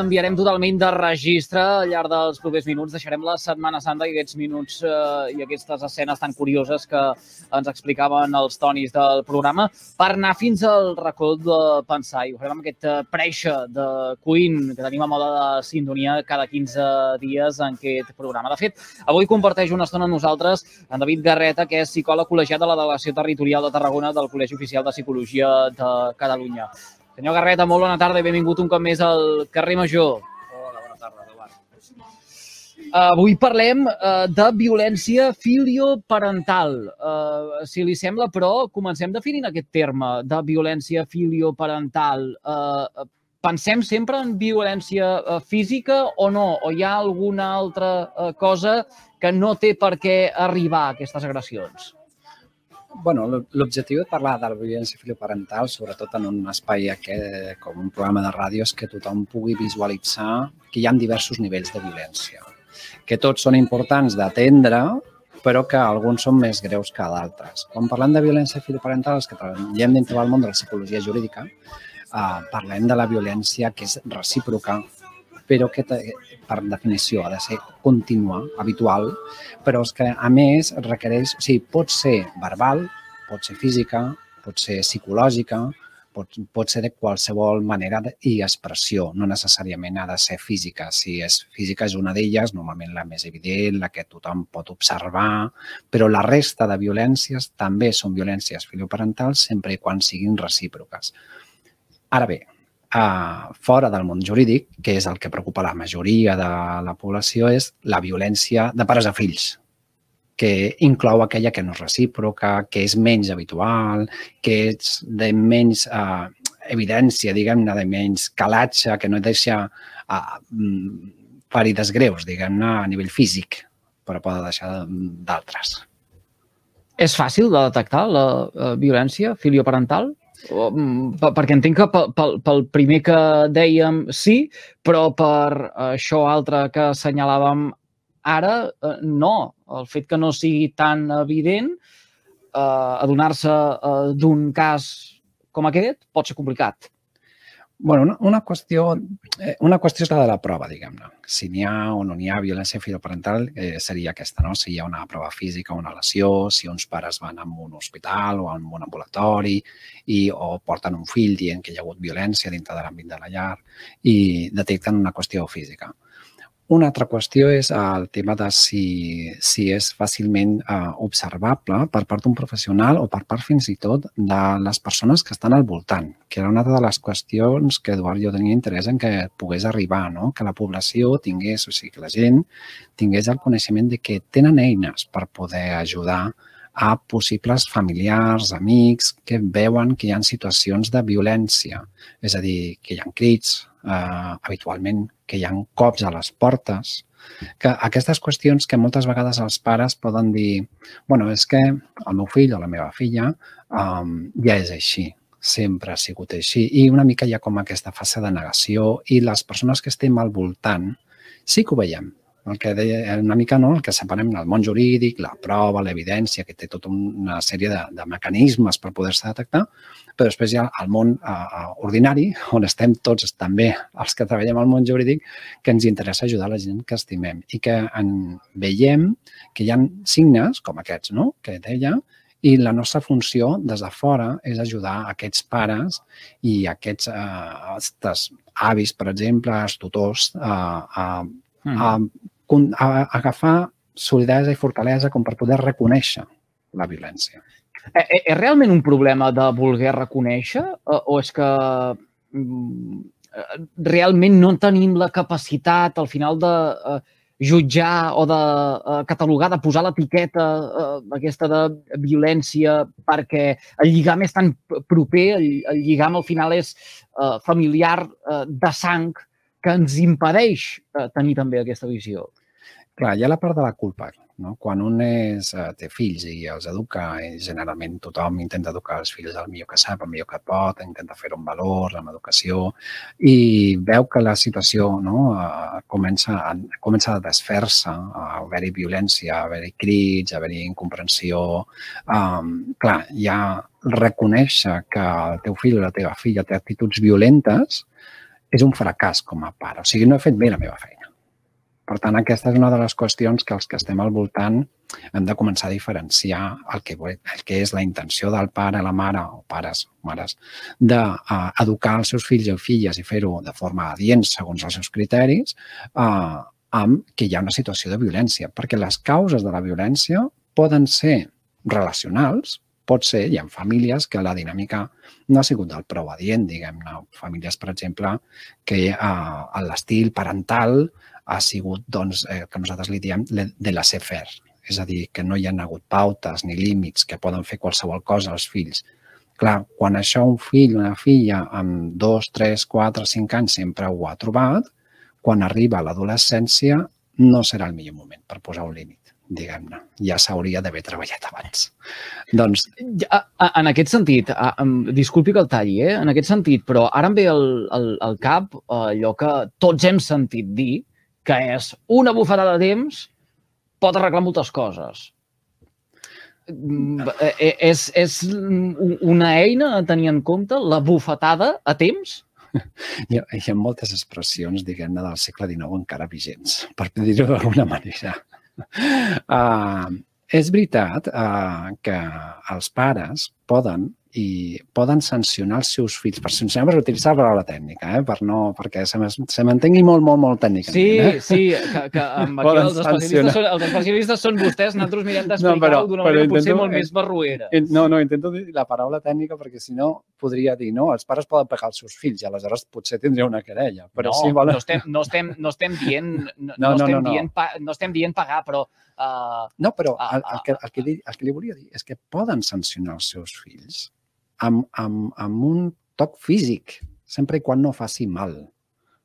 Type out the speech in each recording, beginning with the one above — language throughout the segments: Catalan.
enviarem totalment de registre al llarg dels propers minuts. Deixarem la Setmana Santa i aquests minuts eh, i aquestes escenes tan curioses que ens explicaven els tonis del programa per anar fins al racó de pensar. I ho farem amb aquest eh, preixa de Queen que tenim a moda de sintonia cada 15 dies en aquest programa. De fet, avui comparteix una estona amb nosaltres en David Garreta, que és psicòleg col·legiat de la Delegació Territorial de Tarragona del Col·legi Oficial de Psicologia de Catalunya. Senyor Garreta, molt bona tarda i benvingut un cop més al carrer Major. Hola, bona tarda, Eduard. Avui parlem uh, de violència filioparental. Uh, si li sembla, però, comencem definint aquest terme de violència filioparental. Pensem sempre en violència física o no? O hi ha alguna altra cosa que no té per què arribar a aquestes agressions? Bueno, l'objectiu de parlar de la violència filioparental, sobretot en un espai aquest, com un programa de ràdio, és que tothom pugui visualitzar que hi ha diversos nivells de violència, que tots són importants d'atendre, però que alguns són més greus que d'altres. Quan parlem de violència filioparental, els que treballem dintre del món de la psicologia jurídica, eh, parlem de la violència que és recíproca, però que per definició ha de ser contínua, habitual, però és que a més requereix, o sigui, pot ser verbal, pot ser física, pot ser psicològica, pot, pot ser de qualsevol manera i expressió, no necessàriament ha de ser física. Si és física és una d'elles, normalment la més evident, la que tothom pot observar, però la resta de violències també són violències filioparentals sempre i quan siguin recíproques. Ara bé, Uh, fora del món jurídic, que és el que preocupa la majoria de la població, és la violència de pares a fills, que inclou aquella que no és recíproca, que és menys habitual, que és de menys uh, evidència, diguem-ne, de menys calatge, que no deixa uh, ferides greus, diguem-ne, a nivell físic, però pot deixar d'altres. És fàcil de detectar la uh, violència filioparental? Mm, perquè entenc que pel, pel, pel primer que dèiem sí, però per això altre que assenyalàvem ara, eh, no. El fet que no sigui tan evident, eh, adonar-se eh, d'un cas com aquest pot ser complicat bueno, una, una, qüestió, eh, una qüestió és la de la prova, diguem-ne. Si n'hi ha o no n'hi ha violència filoparental, eh, seria aquesta, no? Si hi ha una prova física una lesió, si uns pares van a un hospital o a un ambulatori i, o porten un fill dient que hi ha hagut violència dintre de l'àmbit de la llar i detecten una qüestió física. Una altra qüestió és el tema de si, si és fàcilment eh, observable per part d'un professional o per part fins i tot de les persones que estan al voltant, que era una de les qüestions que Eduard jo tenia interès en que pogués arribar, no? que la població tingués, o sigui, que la gent tingués el coneixement de que tenen eines per poder ajudar a possibles familiars, amics, que veuen que hi ha situacions de violència, és a dir, que hi ha crits, eh, habitualment que hi ha cops a les portes, que aquestes qüestions que moltes vegades els pares poden dir bueno, és que el meu fill o la meva filla um, ja és així, sempre ha sigut així i una mica hi ha com aquesta fase de negació i les persones que estem al voltant sí que ho veiem, el que deia una mica no, el que separem el món jurídic, la prova, l'evidència, que té tota una sèrie de, de mecanismes per poder-se detectar, però després hi ha el món uh, ordinari, on estem tots, també els que treballem al món jurídic, que ens interessa ajudar la gent que estimem i que en veiem que hi ha signes com aquests, no?, que deia, i la nostra funció des de fora és ajudar aquests pares i aquests eh, avis, per exemple, els tutors, a, a, a a, agafar solidesa i fortalesa com per poder reconèixer la violència. Eh, eh, és realment un problema de voler reconèixer o és que mm, realment no tenim la capacitat al final de eh, jutjar o de catalogar, de posar l'etiqueta aquesta de violència perquè el lligam és tan proper, el, el lligam al final és familiar de sang que ens impedeix tenir també aquesta visió. Clar, hi ha la part de la culpa. No? Quan un és, eh, té fills i els educa, i generalment tothom intenta educar els fills el millor que sap, el millor que pot, intenta fer un valor amb educació i veu que la situació no, eh, comença, a, comença a desfer-se, a haver-hi violència, a haver-hi crits, a haver-hi incomprensió. Um, clar, ja reconèixer que el teu fill o la teva filla té actituds violentes és un fracàs com a pare. O sigui, no he fet bé la meva feina. Per tant, aquesta és una de les qüestions que els que estem al voltant hem de començar a diferenciar el que, el que és la intenció del pare, la mare o pares, mares, d'educar els seus fills o filles i fer-ho de forma adient segons els seus criteris, eh, amb que hi ha una situació de violència. Perquè les causes de la violència poden ser relacionals, pot ser, hi ha famílies que la dinàmica no ha sigut del prou adient, diguem-ne. Famílies, per exemple, que eh, l'estil parental ha sigut, doncs, eh, que nosaltres li diem de la ser és a dir, que no hi ha hagut pautes ni límits que poden fer qualsevol cosa als fills. Clar, quan això un fill, una filla, amb dos, tres, quatre, cinc anys sempre ho ha trobat, quan arriba a l'adolescència no serà el millor moment per posar un límit diguem-ne. Ja s'hauria d'haver treballat abans. Doncs... En aquest sentit, disculpi que el talli, eh? en aquest sentit, però ara em ve al, al, al cap allò que tots hem sentit dir, que és una bufetada de temps pot arreglar moltes coses. Mm, eh, eh, és, és una eina a tenir en compte, la bufetada a temps? Hi ha, hi ha moltes expressions, diguem-ne, del segle XIX encara vigents, per dir-ho d'alguna manera. Uh, és veritat uh, que els pares poden i poden sancionar els seus fills. Per sancionar per utilitzar la paraula tècnica, eh? per no, perquè se m'entengui molt, molt, molt tècnicament. Sí, eh? sí, que, que amb aquí els especialistes, són, els especialistes són vostès, nosaltres mirem d'explicar-ho no, d'una manera intento, potser molt més barruera. No, no, intento dir la paraula tècnica perquè si no podria dir, no, els pares poden pegar els seus fills i aleshores potser tindria una querella. Però no, sí, volen... no, estem, no, estem, no estem dient, no, no, no, estem no, no, dient, pa, no estem dient pagar, però Uh, no, però el, el, que, el, que, el que li volia dir és que poden sancionar els seus fills amb, amb, amb un toc físic, sempre i quan no faci mal.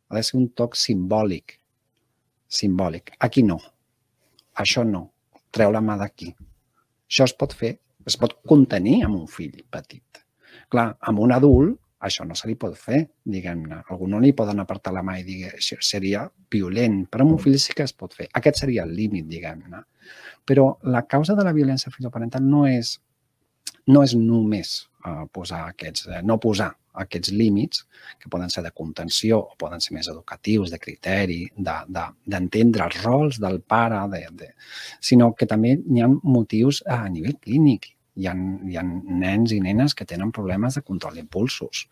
Ha de ser un toc simbòlic. Simbòlic. Aquí no. Això no. Treu la mà d'aquí. Això es pot fer, es pot contenir amb un fill petit. Clar, amb un adult això no se li pot fer, diguem-ne. Algú no li poden apartar la mà i dir això seria violent, però amb un fill sí que es pot fer. Aquest seria el límit, diguem-ne. Però la causa de la violència filoparental no és, no és només posar aquests, uh, no posar aquests límits, que poden ser de contenció o poden ser més educatius, de criteri, d'entendre de, de, els rols del pare, de, de, sinó que també hi ha motius a nivell clínic hi ha, hi ha nens i nenes que tenen problemes de control d'impulsos.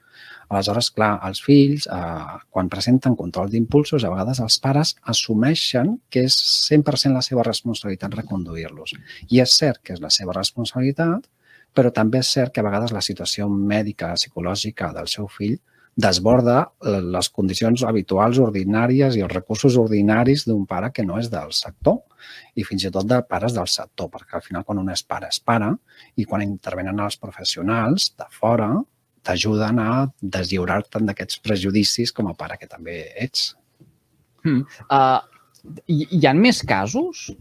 Aleshores, clar, els fills, eh, quan presenten control d'impulsos, a vegades els pares assumeixen que és 100% la seva responsabilitat reconduir-los. I és cert que és la seva responsabilitat, però també és cert que a vegades la situació mèdica, psicològica del seu fill desborda les condicions habituals, ordinàries i els recursos ordinaris d'un pare que no és del sector i fins i tot de pares del sector, perquè al final quan un és pare és pare i quan intervenen els professionals de fora t'ajuden a deslliurar-te'n d'aquests prejudicis com a pare que també ets. Hmm. Uh, hi, hi ha més casos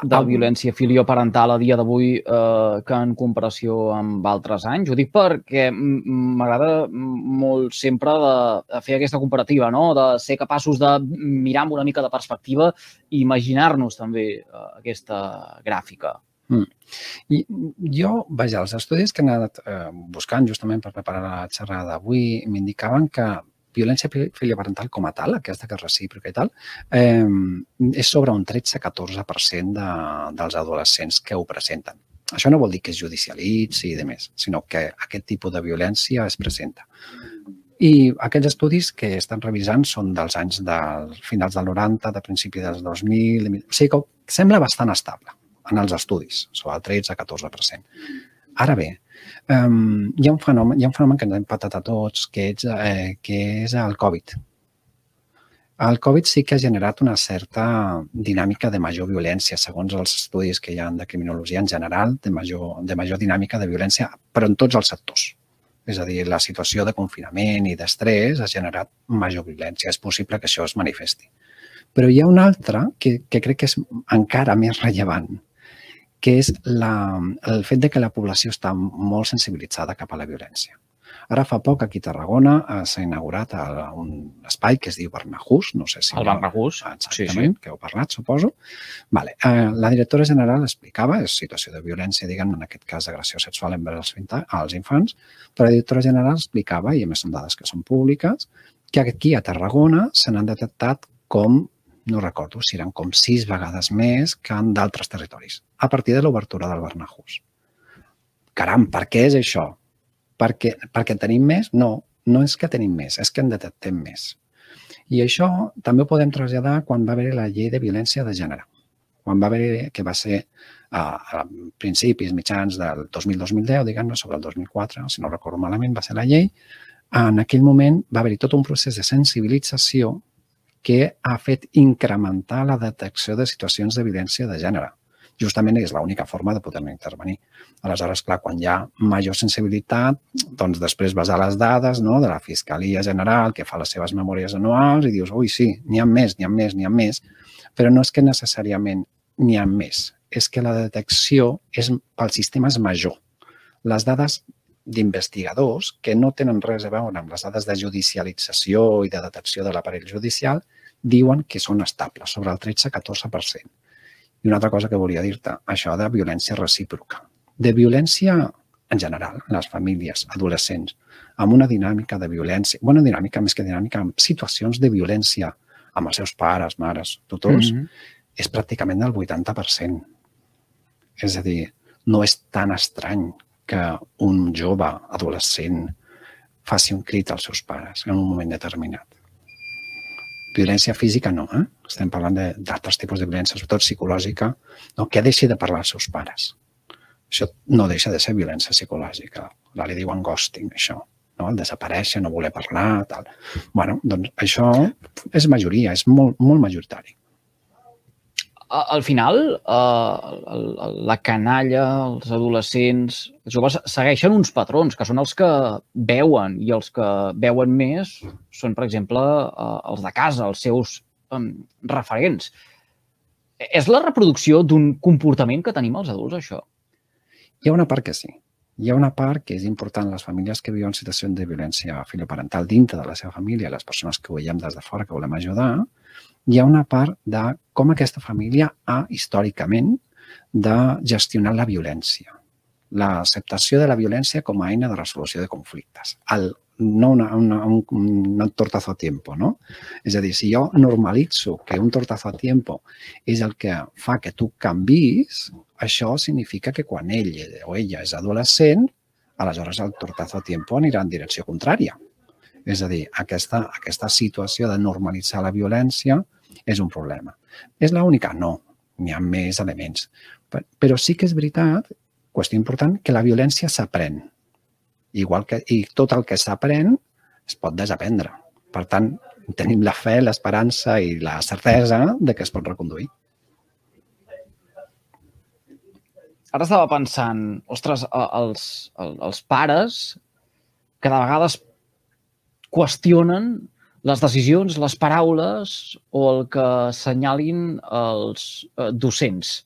de violència filioparental a dia d'avui eh, que en comparació amb altres anys. Ho dic perquè m'agrada molt sempre de, de fer aquesta comparativa, no? de ser capaços de mirar amb una mica de perspectiva i imaginar-nos també eh, aquesta gràfica. Mm. I jo, vaja, els estudis que he anat eh, buscant justament per preparar la xerrada d'avui m'indicaven que violència filioparental com a tal, aquesta que és recíproca i tal, eh, és sobre un 13-14% de, dels adolescents que ho presenten. Això no vol dir que es judicialitzi i demés, sinó que aquest tipus de violència es presenta. I aquests estudis que estan revisant són dels anys del finals del 90, de principi dels 2000, o sigui que sembla bastant estable en els estudis, sobre el 13-14%. Ara bé, Um, hi, ha un fenomen, hi ha un fenomen que ens ha empatat a tots, que és, eh, que és el Covid. El Covid sí que ha generat una certa dinàmica de major violència, segons els estudis que hi ha de criminologia en general, de major, de major dinàmica de violència, però en tots els sectors. És a dir, la situació de confinament i d'estrès ha generat major violència. És possible que això es manifesti. Però hi ha una altra que, que crec que és encara més rellevant, que és la, el fet de que la població està molt sensibilitzada cap a la violència. Ara fa poc aquí a Tarragona eh, s'ha inaugurat un espai que es diu Barnahús, no sé si... El Barnahús, sí, sí. que heu parlat, suposo. Vale. Eh, la directora general explicava, és situació de violència, diguem en aquest cas d'agressió sexual envers els, infants, però la directora general explicava, i a més són dades que són públiques, que aquí a Tarragona se n'han detectat com, no recordo si eren com sis vegades més que en d'altres territoris, a partir de l'obertura del Bernajús. Caram, per què és això? Perquè, perquè tenim més? No, no és que tenim més, és que en detectem més. I això també ho podem traslladar quan va haver la llei de violència de gènere. Quan va haver, que va ser a, a principis, mitjans del 2000-2010, diguem-ne, sobre el 2004, si no recordo malament, va ser la llei, en aquell moment va haver-hi tot un procés de sensibilització que ha fet incrementar la detecció de situacions de violència de gènere. Justament és l'única forma de poder intervenir. Aleshores, clar, quan hi ha major sensibilitat, doncs després vas a les dades no, de la Fiscalia General, que fa les seves memòries anuals, i dius, ui, sí, n'hi ha més, n'hi ha més, n'hi ha més, però no és que necessàriament n'hi ha més, és que la detecció és, pel sistema és major. Les dades d'investigadors que no tenen res a veure amb les dades de judicialització i de detecció de l'aparell judicial diuen que són estables, sobre el 13-14%. I una altra cosa que volia dir-te, això de violència recíproca. De violència en general, en les famílies, adolescents, amb una dinàmica de violència, bona dinàmica més que dinàmica, amb situacions de violència amb els seus pares, mares, tutors, mm -hmm. és pràcticament del 80%. És a dir, no és tan estrany que un jove adolescent faci un crit als seus pares en un moment determinat. Violència física no, eh? estem parlant d'altres tipus de violència, sobretot psicològica, no? que deixi de parlar als seus pares. Això no deixa de ser violència psicològica. La li diuen ghosting, això. No? El desaparèixer, no voler parlar, tal. bueno, doncs això és majoria, és molt, molt majoritari al final, eh, la canalla, els adolescents, els joves segueixen uns patrons, que són els que veuen, i els que veuen més són, per exemple, eh, els de casa, els seus eh, referents. És la reproducció d'un comportament que tenim els adults, això? Hi ha una part que sí. Hi ha una part que és important, les famílies que viuen situacions de violència filoparental dintre de la seva família, les persones que ho veiem des de fora, que volem ajudar, hi ha una part de com aquesta família ha, històricament, de gestionar la violència. L'acceptació de la violència com a eina de resolució de conflictes. El, no una, una, un, un tortazo a tiempo, no? És a dir, si jo normalitzo que un tortazo a tiempo és el que fa que tu canvis, això significa que quan ell o ella és adolescent, aleshores el tortazo a tiempo anirà en direcció contrària. És a dir, aquesta, aquesta situació de normalitzar la violència és un problema. És l'única? No, n'hi ha més elements. Però sí que és veritat, qüestió important, que la violència s'aprèn. Igual que, I tot el que s'aprèn es pot desaprendre. Per tant, tenim la fe, l'esperança i la certesa de que es pot reconduir. Ara estava pensant, ostres, els, els, els pares cada vegada qüestionen les decisions, les paraules o el que assenyalin els eh, docents.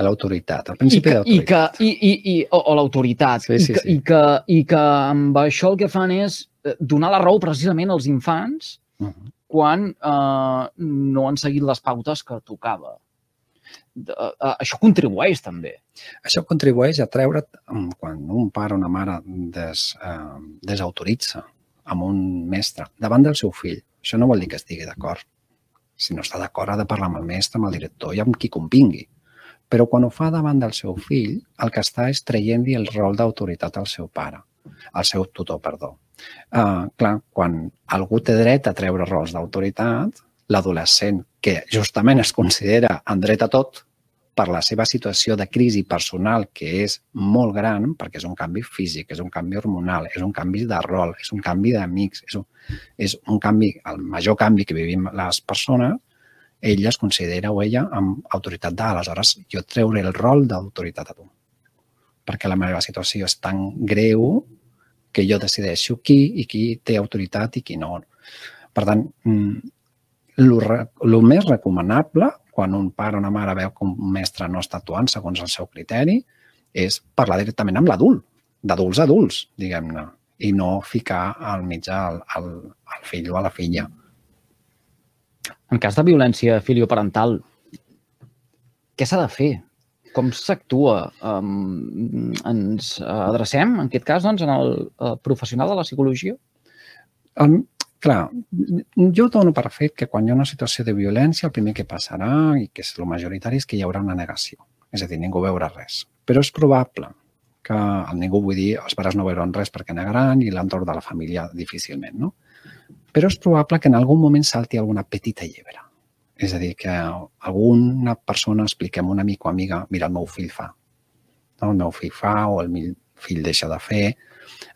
L'autoritat, al principi d'autoritat. I, i, i, i, o, o l'autoritat. Sí, sí, I, que, sí. i, que, I que amb això el que fan és eh, donar la raó precisament als infants uh -huh. quan eh, no han seguit les pautes que tocava. De, uh, això contribueix també. Això contribueix a treure, quan un pare o una mare des, uh, desautoritza amb un mestre davant del seu fill, això no vol dir que estigui d'acord. Si no està d'acord, ha de parlar amb el mestre, amb el director i amb qui convingui. Però quan ho fa davant del seu fill, el que està és traient-li el rol d'autoritat al seu pare, al seu tutor, perdó. Uh, clar, quan algú té dret a treure rols d'autoritat, l'adolescent, que justament es considera en dret a tot, per la seva situació de crisi personal, que és molt gran, perquè és un canvi físic, és un canvi hormonal, és un canvi de rol, és un canvi d'amics, és, un, és un canvi, el major canvi que vivim les persones, ella es considera o ella amb autoritat d'aleshores jo treure el rol d'autoritat a tu. Perquè la meva situació és tan greu que jo decideixo qui i qui té autoritat i qui no. Per tant, el mm, més recomanable quan un pare o una mare veu que un mestre no està actuant segons el seu criteri, és parlar directament amb l'adult, d'adults a adults, diguem-ne, i no ficar al mitjà al, al, al fill o a la filla. En cas de violència filioparental, què s'ha de fer? Com s'actua? Um, ens adrecem, en aquest cas, doncs, en el, el professional de la psicologia? Um, clar, jo dono per fet que quan hi ha una situació de violència, el primer que passarà, i que és el majoritari, és que hi haurà una negació. És a dir, ningú veurà res. Però és probable que el ningú, vull dir, els pares no veuran res perquè negaran i l'entorn de la família difícilment, no? Però és probable que en algun moment salti alguna petita llebre. És a dir, que alguna persona expliquem a un amic o amiga, mira, el meu fill fa, no? el meu fill fa o el meu fill deixa de fer.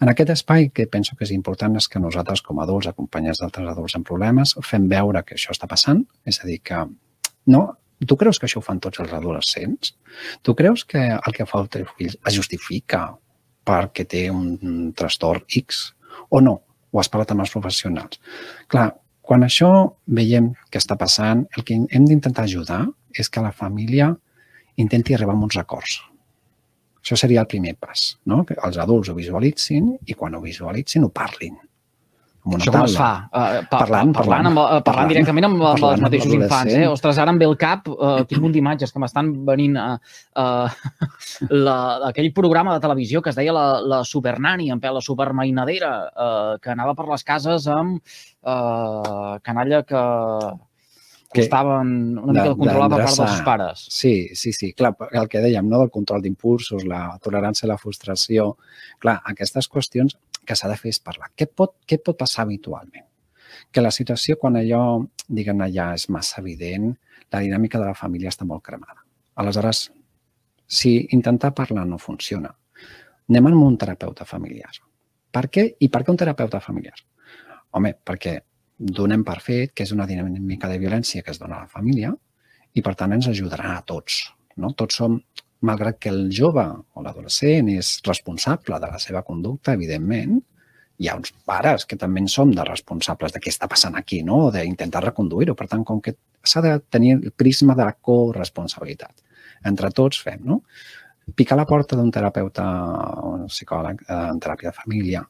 En aquest espai que penso que és important és que nosaltres com a adults, acompanyats d'altres adults amb problemes, fem veure que això està passant, és a dir, que no, tu creus que això ho fan tots els adolescents? Tu creus que el que fa el teu fill es justifica perquè té un trastorn X o no? O has parlat amb els professionals? Clar, quan això veiem que està passant, el que hem d'intentar ajudar és que la família intenti arribar a uns acords. Això seria el primer pas, no? que els adults ho visualitzin i quan ho visualitzin ho parlin. Amb una Això com es fa? Uh, pa parlant, parlant, parlant, amb, uh, parlant, parlant directament amb, amb els mateixos amb infants. Eh? Ostres, ara em ve el cap, uh, tinc un d'imatges que m'estan venint a uh, la, aquell programa de televisió que es deia la, la Supernani, en la supermainadera, uh, que anava per les cases amb uh, canalla que que estaven una mica de controlar per part dels pares. Sí, sí, sí. Clar, el que dèiem, no? del control d'impulsos, la tolerància a la frustració. Clar, aquestes qüestions que s'ha de fer és parlar. Què pot, què pot passar habitualment? Que la situació, quan allò, diguem-ne, ja és massa evident, la dinàmica de la família està molt cremada. Aleshores, si intentar parlar no funciona, anem amb un terapeuta familiar. Per què? I per què un terapeuta familiar? Home, perquè donem per fet que és una dinàmica de violència que es dona a la família i, per tant, ens ajudarà a tots. No? Tots som, malgrat que el jove o l'adolescent és responsable de la seva conducta, evidentment, hi ha uns pares que també en som de responsables de què està passant aquí, no? d'intentar reconduir-ho. Per tant, com que s'ha de tenir el prisma de la corresponsabilitat. Entre tots fem, no? Picar la porta d'un terapeuta o un psicòleg eh, en teràpia de família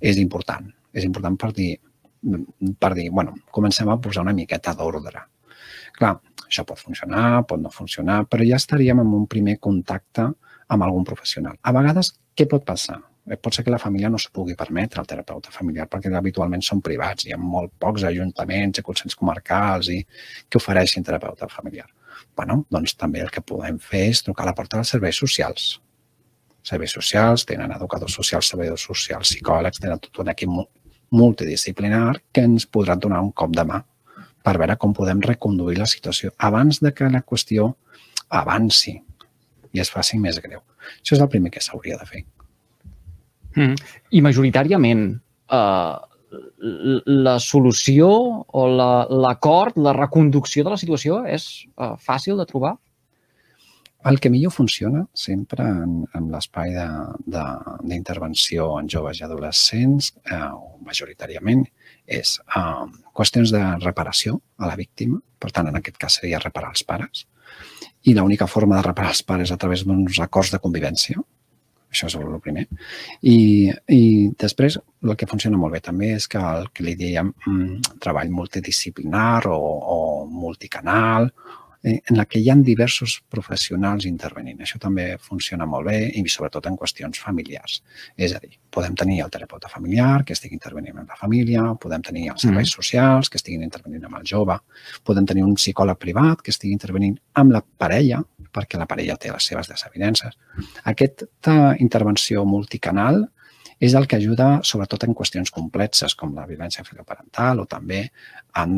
és important. És important per dir, per dir, bueno, comencem a posar una miqueta d'ordre. Clar, això pot funcionar, pot no funcionar, però ja estaríem en un primer contacte amb algun professional. A vegades, què pot passar? Eh, pot ser que la família no s'ho pugui permetre, el terapeuta familiar, perquè habitualment són privats. Hi ha molt pocs ajuntaments i consells comarcals i que ofereixin terapeuta familiar. bueno, doncs també el que podem fer és trucar a la porta dels serveis socials. Serveis socials, tenen educadors socials, treballadors socials, psicòlegs, tenen tot un equip multidisciplinar que ens podrà donar un cop de mà per veure com podem reconduir la situació abans de que la qüestió avanci i es faci més greu. Això és el primer que s'hauria de fer. Mm. I majoritàriament, eh, la solució o l'acord, la, la reconducció de la situació és eh, fàcil de trobar? El que millor funciona sempre en, en l'espai d'intervenció en joves i adolescents, eh, majoritàriament, és eh, qüestions de reparació a la víctima. Per tant, en aquest cas seria reparar els pares. I l'única forma de reparar els pares a través d'uns acords de convivència. Això és el primer. I, I després, el que funciona molt bé també és que el que li dèiem mm, treball multidisciplinar o, o multicanal en la que hi ha diversos professionals intervenint. Això també funciona molt bé i sobretot en qüestions familiars. És a dir, podem tenir el terapeuta familiar que estigui intervenint amb la família, podem tenir els serveis mm. socials que estiguin intervenint amb el jove, podem tenir un psicòleg privat que estigui intervenint amb la parella, perquè la parella té les seves desavinences. Aquesta intervenció multicanal és el que ajuda sobretot en qüestions complexes com la violència filoparental o també en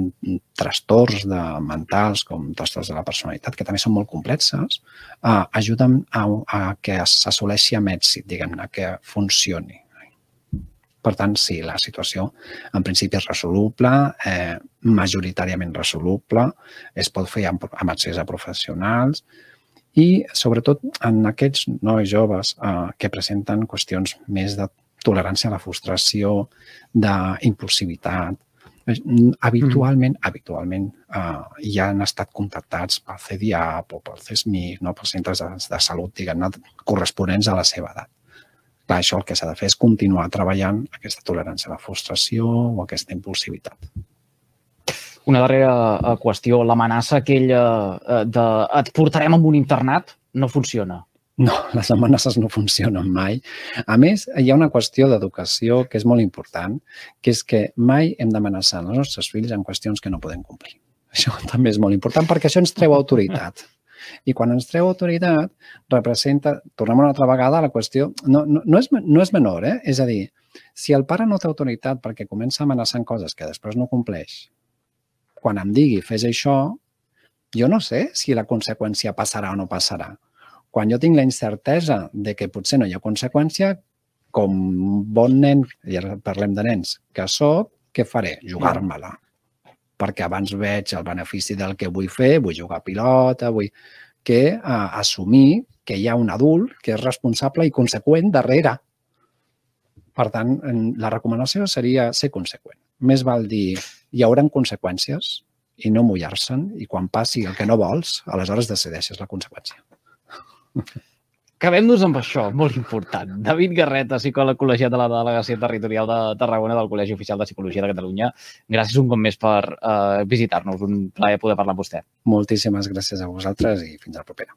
trastorns de, mentals com trastorns de la personalitat, que també són molt complexes, eh, ajuden a, a que s'assoleixi amb èxit, diguem-ne, que funcioni. Per tant, sí, la situació en principi és resoluble, eh, majoritàriament resoluble, es pot fer amb, amb accés a professionals, i sobretot en aquests nois joves eh, que presenten qüestions més de tolerància a la frustració, d'impulsivitat. Habitualment, mm. habitualment eh, ja han estat contactats pel CDIAP o pel CESMIC, no? pels centres de, de salut, diguem-ne, corresponents a la seva edat. Clar, això el que s'ha de fer és continuar treballant aquesta tolerància a la frustració o aquesta impulsivitat. Una darrera eh, qüestió, l'amenaça aquella eh, de et portarem a un internat no funciona. No, les amenaces no funcionen mai. A més, hi ha una qüestió d'educació que és molt important, que és que mai hem d'amenaçar els nostres fills en qüestions que no podem complir. Això també és molt important perquè això ens treu autoritat. I quan ens treu autoritat, representa, tornem una altra vegada a la qüestió, no, no, no, és, no és menor, eh? és a dir, si el pare no té autoritat perquè comença a amenaçar coses que després no compleix, quan em digui fes això, jo no sé si la conseqüència passarà o no passarà. Quan jo tinc la incertesa de que potser no hi ha conseqüència, com bon nen, ara parlem de nens, que sóc, què faré? Jugar-me-la. Perquè abans veig el benefici del que vull fer, vull jugar a pilota, vull que uh, assumir que hi ha un adult que és responsable i conseqüent darrere. Per tant, la recomanació seria ser conseqüent. Més val dir, hi haurà conseqüències i no mullar-se'n i quan passi el que no vols, aleshores decideixes la conseqüència. Acabem-nos amb això, molt important. David Garreta, psicòleg col·legiat de la Delegació Territorial de Tarragona del Col·legi Oficial de Psicologia de Catalunya. Gràcies un cop més per uh, visitar-nos. Un plaer poder parlar amb vostè. Moltíssimes gràcies a vosaltres i fins a la propera.